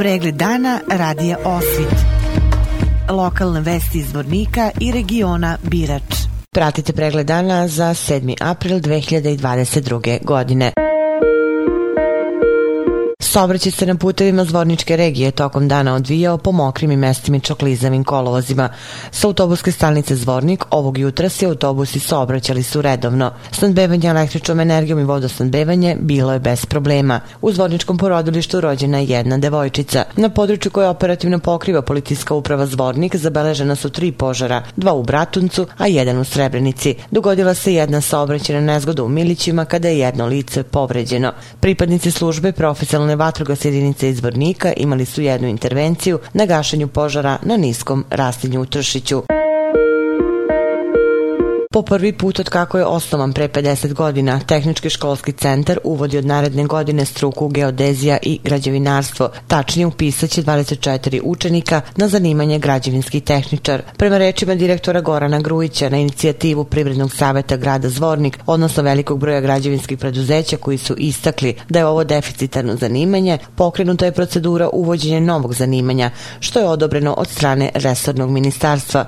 Pregled dana radija Osvit. Lokalne vesti iz Vornika i regiona Birač. Pratite pregled dana za 7. april 2022. godine. Saobraćaj se na putevima Zvorničke regije tokom dana odvijao po mokrim i mestim i čoklizavim kolovozima. Sa autobuske stanice Zvornik ovog jutra se autobusi saobraćali su redovno. Snadbevanje električnom energijom i vodosnadbevanje bilo je bez problema. U Zvorničkom porodilištu rođena je jedna devojčica. Na području koje operativno pokriva policijska uprava Zvornik zabeležena su tri požara, dva u Bratuncu, a jedan u Srebrenici. Dogodila se jedna saobraćena nezgoda u Milićima kada je jedno lice povređeno. Pripadnici službe profesionalne vatrogas jedinice izbornika imali su jednu intervenciju na gašenju požara na niskom rastinju u Tršiću. Po prvi put od kako je osnovan pre 50 godina, Tehnički školski centar uvodi od naredne godine struku geodezija i građevinarstvo. Tačnije upisaće 24 učenika na zanimanje građevinski tehničar. Prema rečima direktora Gorana Grujića na inicijativu Privrednog saveta grada Zvornik, odnosno velikog broja građevinskih preduzeća koji su istakli da je ovo deficitarno zanimanje, pokrenuta je procedura uvođenja novog zanimanja, što je odobreno od strane resornog ministarstva.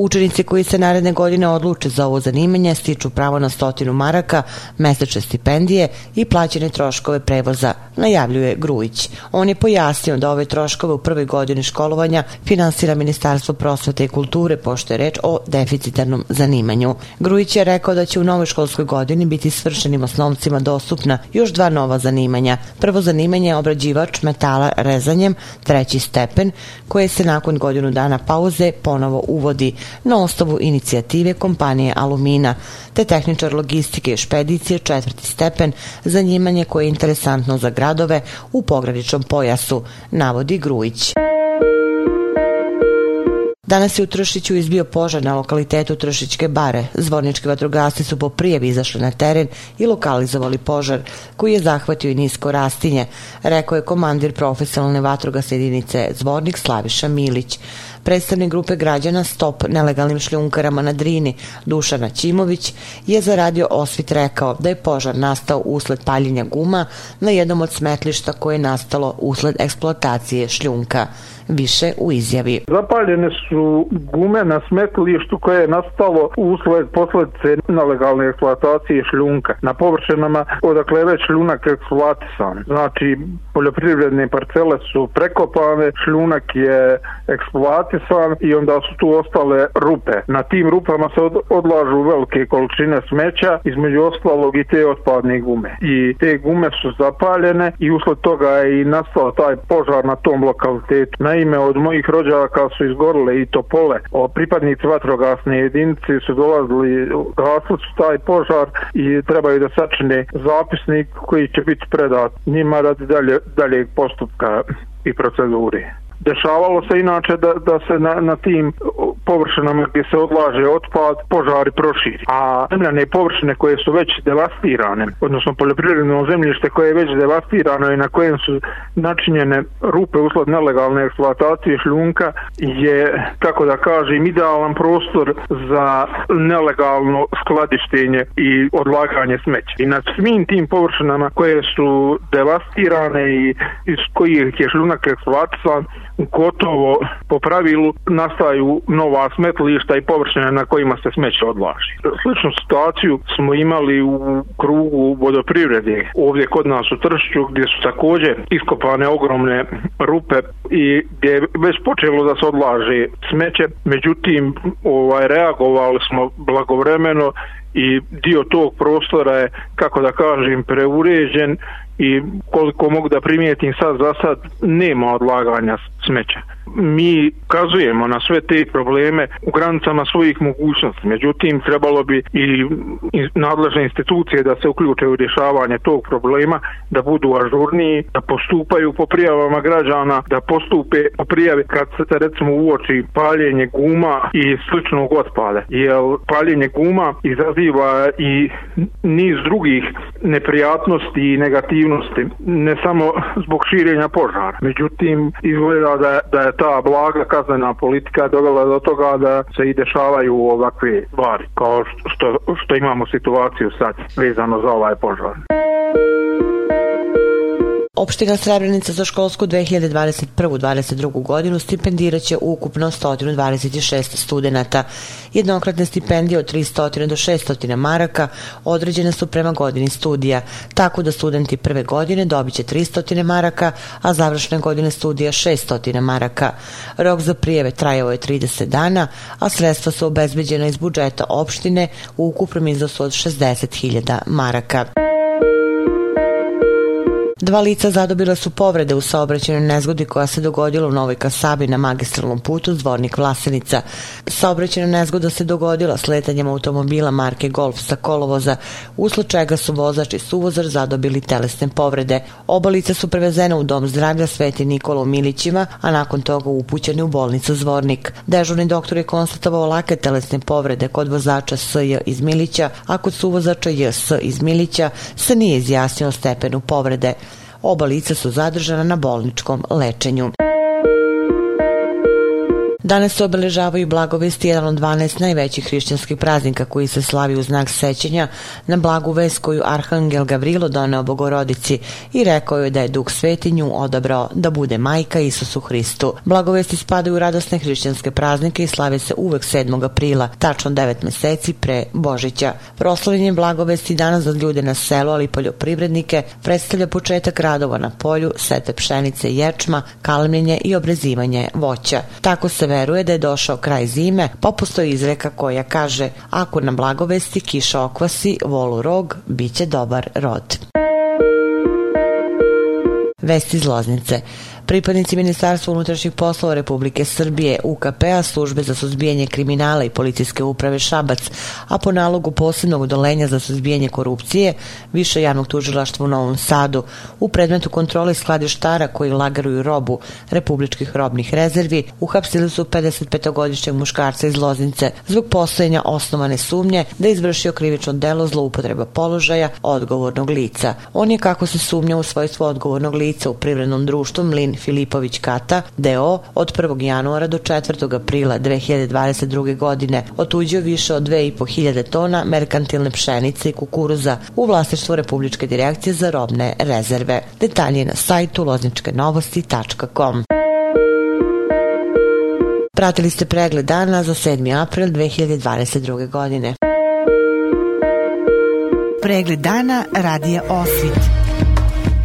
Učenici koji se naredne godine odluče za ovo zanimanje stiču pravo na stotinu maraka, mesečne stipendije i plaćene troškove prevoza, najavljuje Grujić. On je pojasnio da ove troškove u prvoj godini školovanja finansira Ministarstvo prosvete i kulture, pošto je reč o deficitarnom zanimanju. Grujić je rekao da će u novoj školskoj godini biti svršenim osnovcima dostupna još dva nova zanimanja. Prvo zanimanje je obrađivač metala rezanjem, treći stepen, koje se nakon godinu dana pauze ponovo uvodi na osnovu inicijative kompanije Alumina, te tehničar logistike i špedicije četvrti stepen zanimanje koje je interesantno za gradove u pograničnom pojasu, navodi Grujić. Danas je u Tršiću izbio požar na lokalitetu Tršićke bare. Zvornički vatrogasci su po prijevi izašli na teren i lokalizovali požar, koji je zahvatio i nisko rastinje, rekao je komandir profesionalne vatrogasne jedinice Zvornik Slaviša Milić. Predstavnik grupe građana Stop nelegalnim šljunkarama na Drini, Dušana Ćimović, je za radio Osvit rekao da je požar nastao usled paljenja guma na jednom od smetlišta koje je nastalo usled eksploatacije šljunka. Više u izjavi. Zapaljene su gume na smetlištu koje je nastalo usled posledice nelegalne eksploatacije šljunka na površinama odakle je već šljunak eksploatisan. Znači, poljoprivredne parcele su prekopane, šljunak je eksploatisan i onda su tu ostale rupe. Na tim rupama se odlažu velike količine smeća, između ostalog i te otpadne gume. I te gume su zapaljene i usled toga je i nastao taj požar na tom lokalitetu. Naime, od mojih rođaka su izgorile i topole. O pripadnici vatrogasne jedinice su dolazili, gasli su taj požar i trebaju da sačine zapisnik koji će biti predat njima radi dalje, daljeg postupka i proceduri. Dešavalo se inače da, da se na, na tim površinama gdje se odlaže otpad požari proširi. A zemljane površine koje su već devastirane, odnosno poljoprivredno zemljište koje je već devastirano i na kojem su načinjene rupe usled nelegalne eksploatacije šljunka je, kako da kažem, idealan prostor za nelegalno skladištenje i odlaganje smeća. I na svim tim površinama koje su devastirane i iz kojih je šljunak eksploatisan, gotovo po pravilu nastaju nova smetlišta i površine na kojima se smeće odlaži. Sličnu situaciju smo imali u krugu vodoprivrede ovdje kod nas u Tršću gdje su također iskopane ogromne rupe i gdje je već počelo da se odlaže smeće, međutim ovaj reagovali smo blagovremeno i dio tog prostora je, kako da kažem, preuređen i koliko mogu da primijetim sad za sad nema odlaganja smeća mi kazujemo na sve te probleme u granicama svojih mogućnosti. Međutim, trebalo bi i nadležne institucije da se uključe u rješavanje tog problema, da budu ažurniji, da postupaju po prijavama građana, da postupe po prijavi kad se recimo uoči paljenje guma i sličnog otpada. Jer paljenje guma izaziva i niz drugih neprijatnosti i negativnosti, ne samo zbog širenja požara. Međutim, izgleda da, da je ta blaga kaznena politika dovela do toga da se i dešavaju ovakve stvari, kao što, što imamo situaciju sad vezano za ovaj požar. Opština Srebrenica za školsku 2021-2022 godinu stipendiraće ukupno 126 studenta. Jednokratne stipendije od 300 do 600 maraka određene su prema godini studija, tako da studenti prve godine dobiće 300 maraka, a završne godine studija 600 maraka. Rok za prijeve trajao je 30 dana, a sredstva su obezbeđena iz budžeta opštine u ukupnom iznosu od 60.000 maraka. Dva lica zadobila su povrede u saobraćenoj nezgodi koja se dogodila u Novoj Kasabi na magistralnom putu Zvornik Vlasenica. Saobraćena nezgoda se dogodila sletanjem automobila marke Golf sa kolovoza, usled čega su vozač i suvozač zadobili telesne povrede. Oba lica su prevezena u dom zdravlja Sveti Nikola u Milićima, a nakon toga upućeni u bolnicu Zvornik. Dežurni doktor je konstatovao lake telesne povrede kod vozača SJ iz Milića, a kod suvozača JS iz Milića se nije izjasnio stepenu povrede. Oba lica su zadržana na bolničkom lečenju. Danas se obeležavaju blagovesti jedan od 12 najvećih hrišćanskih praznika koji se slavi u znak sećanja na blagu vest koju Arhangel Gavrilo doneo Bogorodici i rekao je da je Duh Svetinju odabrao da bude majka Isusu Hristu. Blagovesti spadaju u radosne hrišćanske praznike i slave se uvek 7. aprila, tačno 9 meseci pre Božića. Proslavljenje blagovesti danas za ljude na selu, ali i poljoprivrednike, predstavlja početak radova na polju, sete pšenice i ječma, kalemljenje i obrezivanje voća. Tako se veruje da je došao kraj zime, pa postoji izreka koja kaže ako na blagovesti kiša okvasi volu rog, bit će dobar rod. Vesti iz Loznice. Pripadnici Ministarstva unutrašnjih poslova Republike Srbije, UKP-a, službe za suzbijanje kriminala i policijske uprave Šabac, a po nalogu posebnog udolenja za suzbijanje korupcije, više javnog tužilaštva u Novom Sadu, u predmetu kontrole skladištara koji lagaruju robu republičkih robnih rezervi, uhapsili su 55-godišnjeg muškarca iz Loznice zbog postojanja osnovane sumnje da je izvršio krivično delo zloupotreba položaja odgovornog lica. On je, kako se sumnja u svojstvo odgovornog lica u privrednom društvu Mlin Filipović Kata, DO, od 1. januara do 4. aprila 2022. godine otuđio više od 2500 tona merkantilne pšenice i kukuruza u vlasništvu Republičke direkcije za robne rezerve. Detalje na sajtu lozničkenovosti.com. Pratili ste pregled dana za 7. april 2022. godine. Pregled dana radija Osvit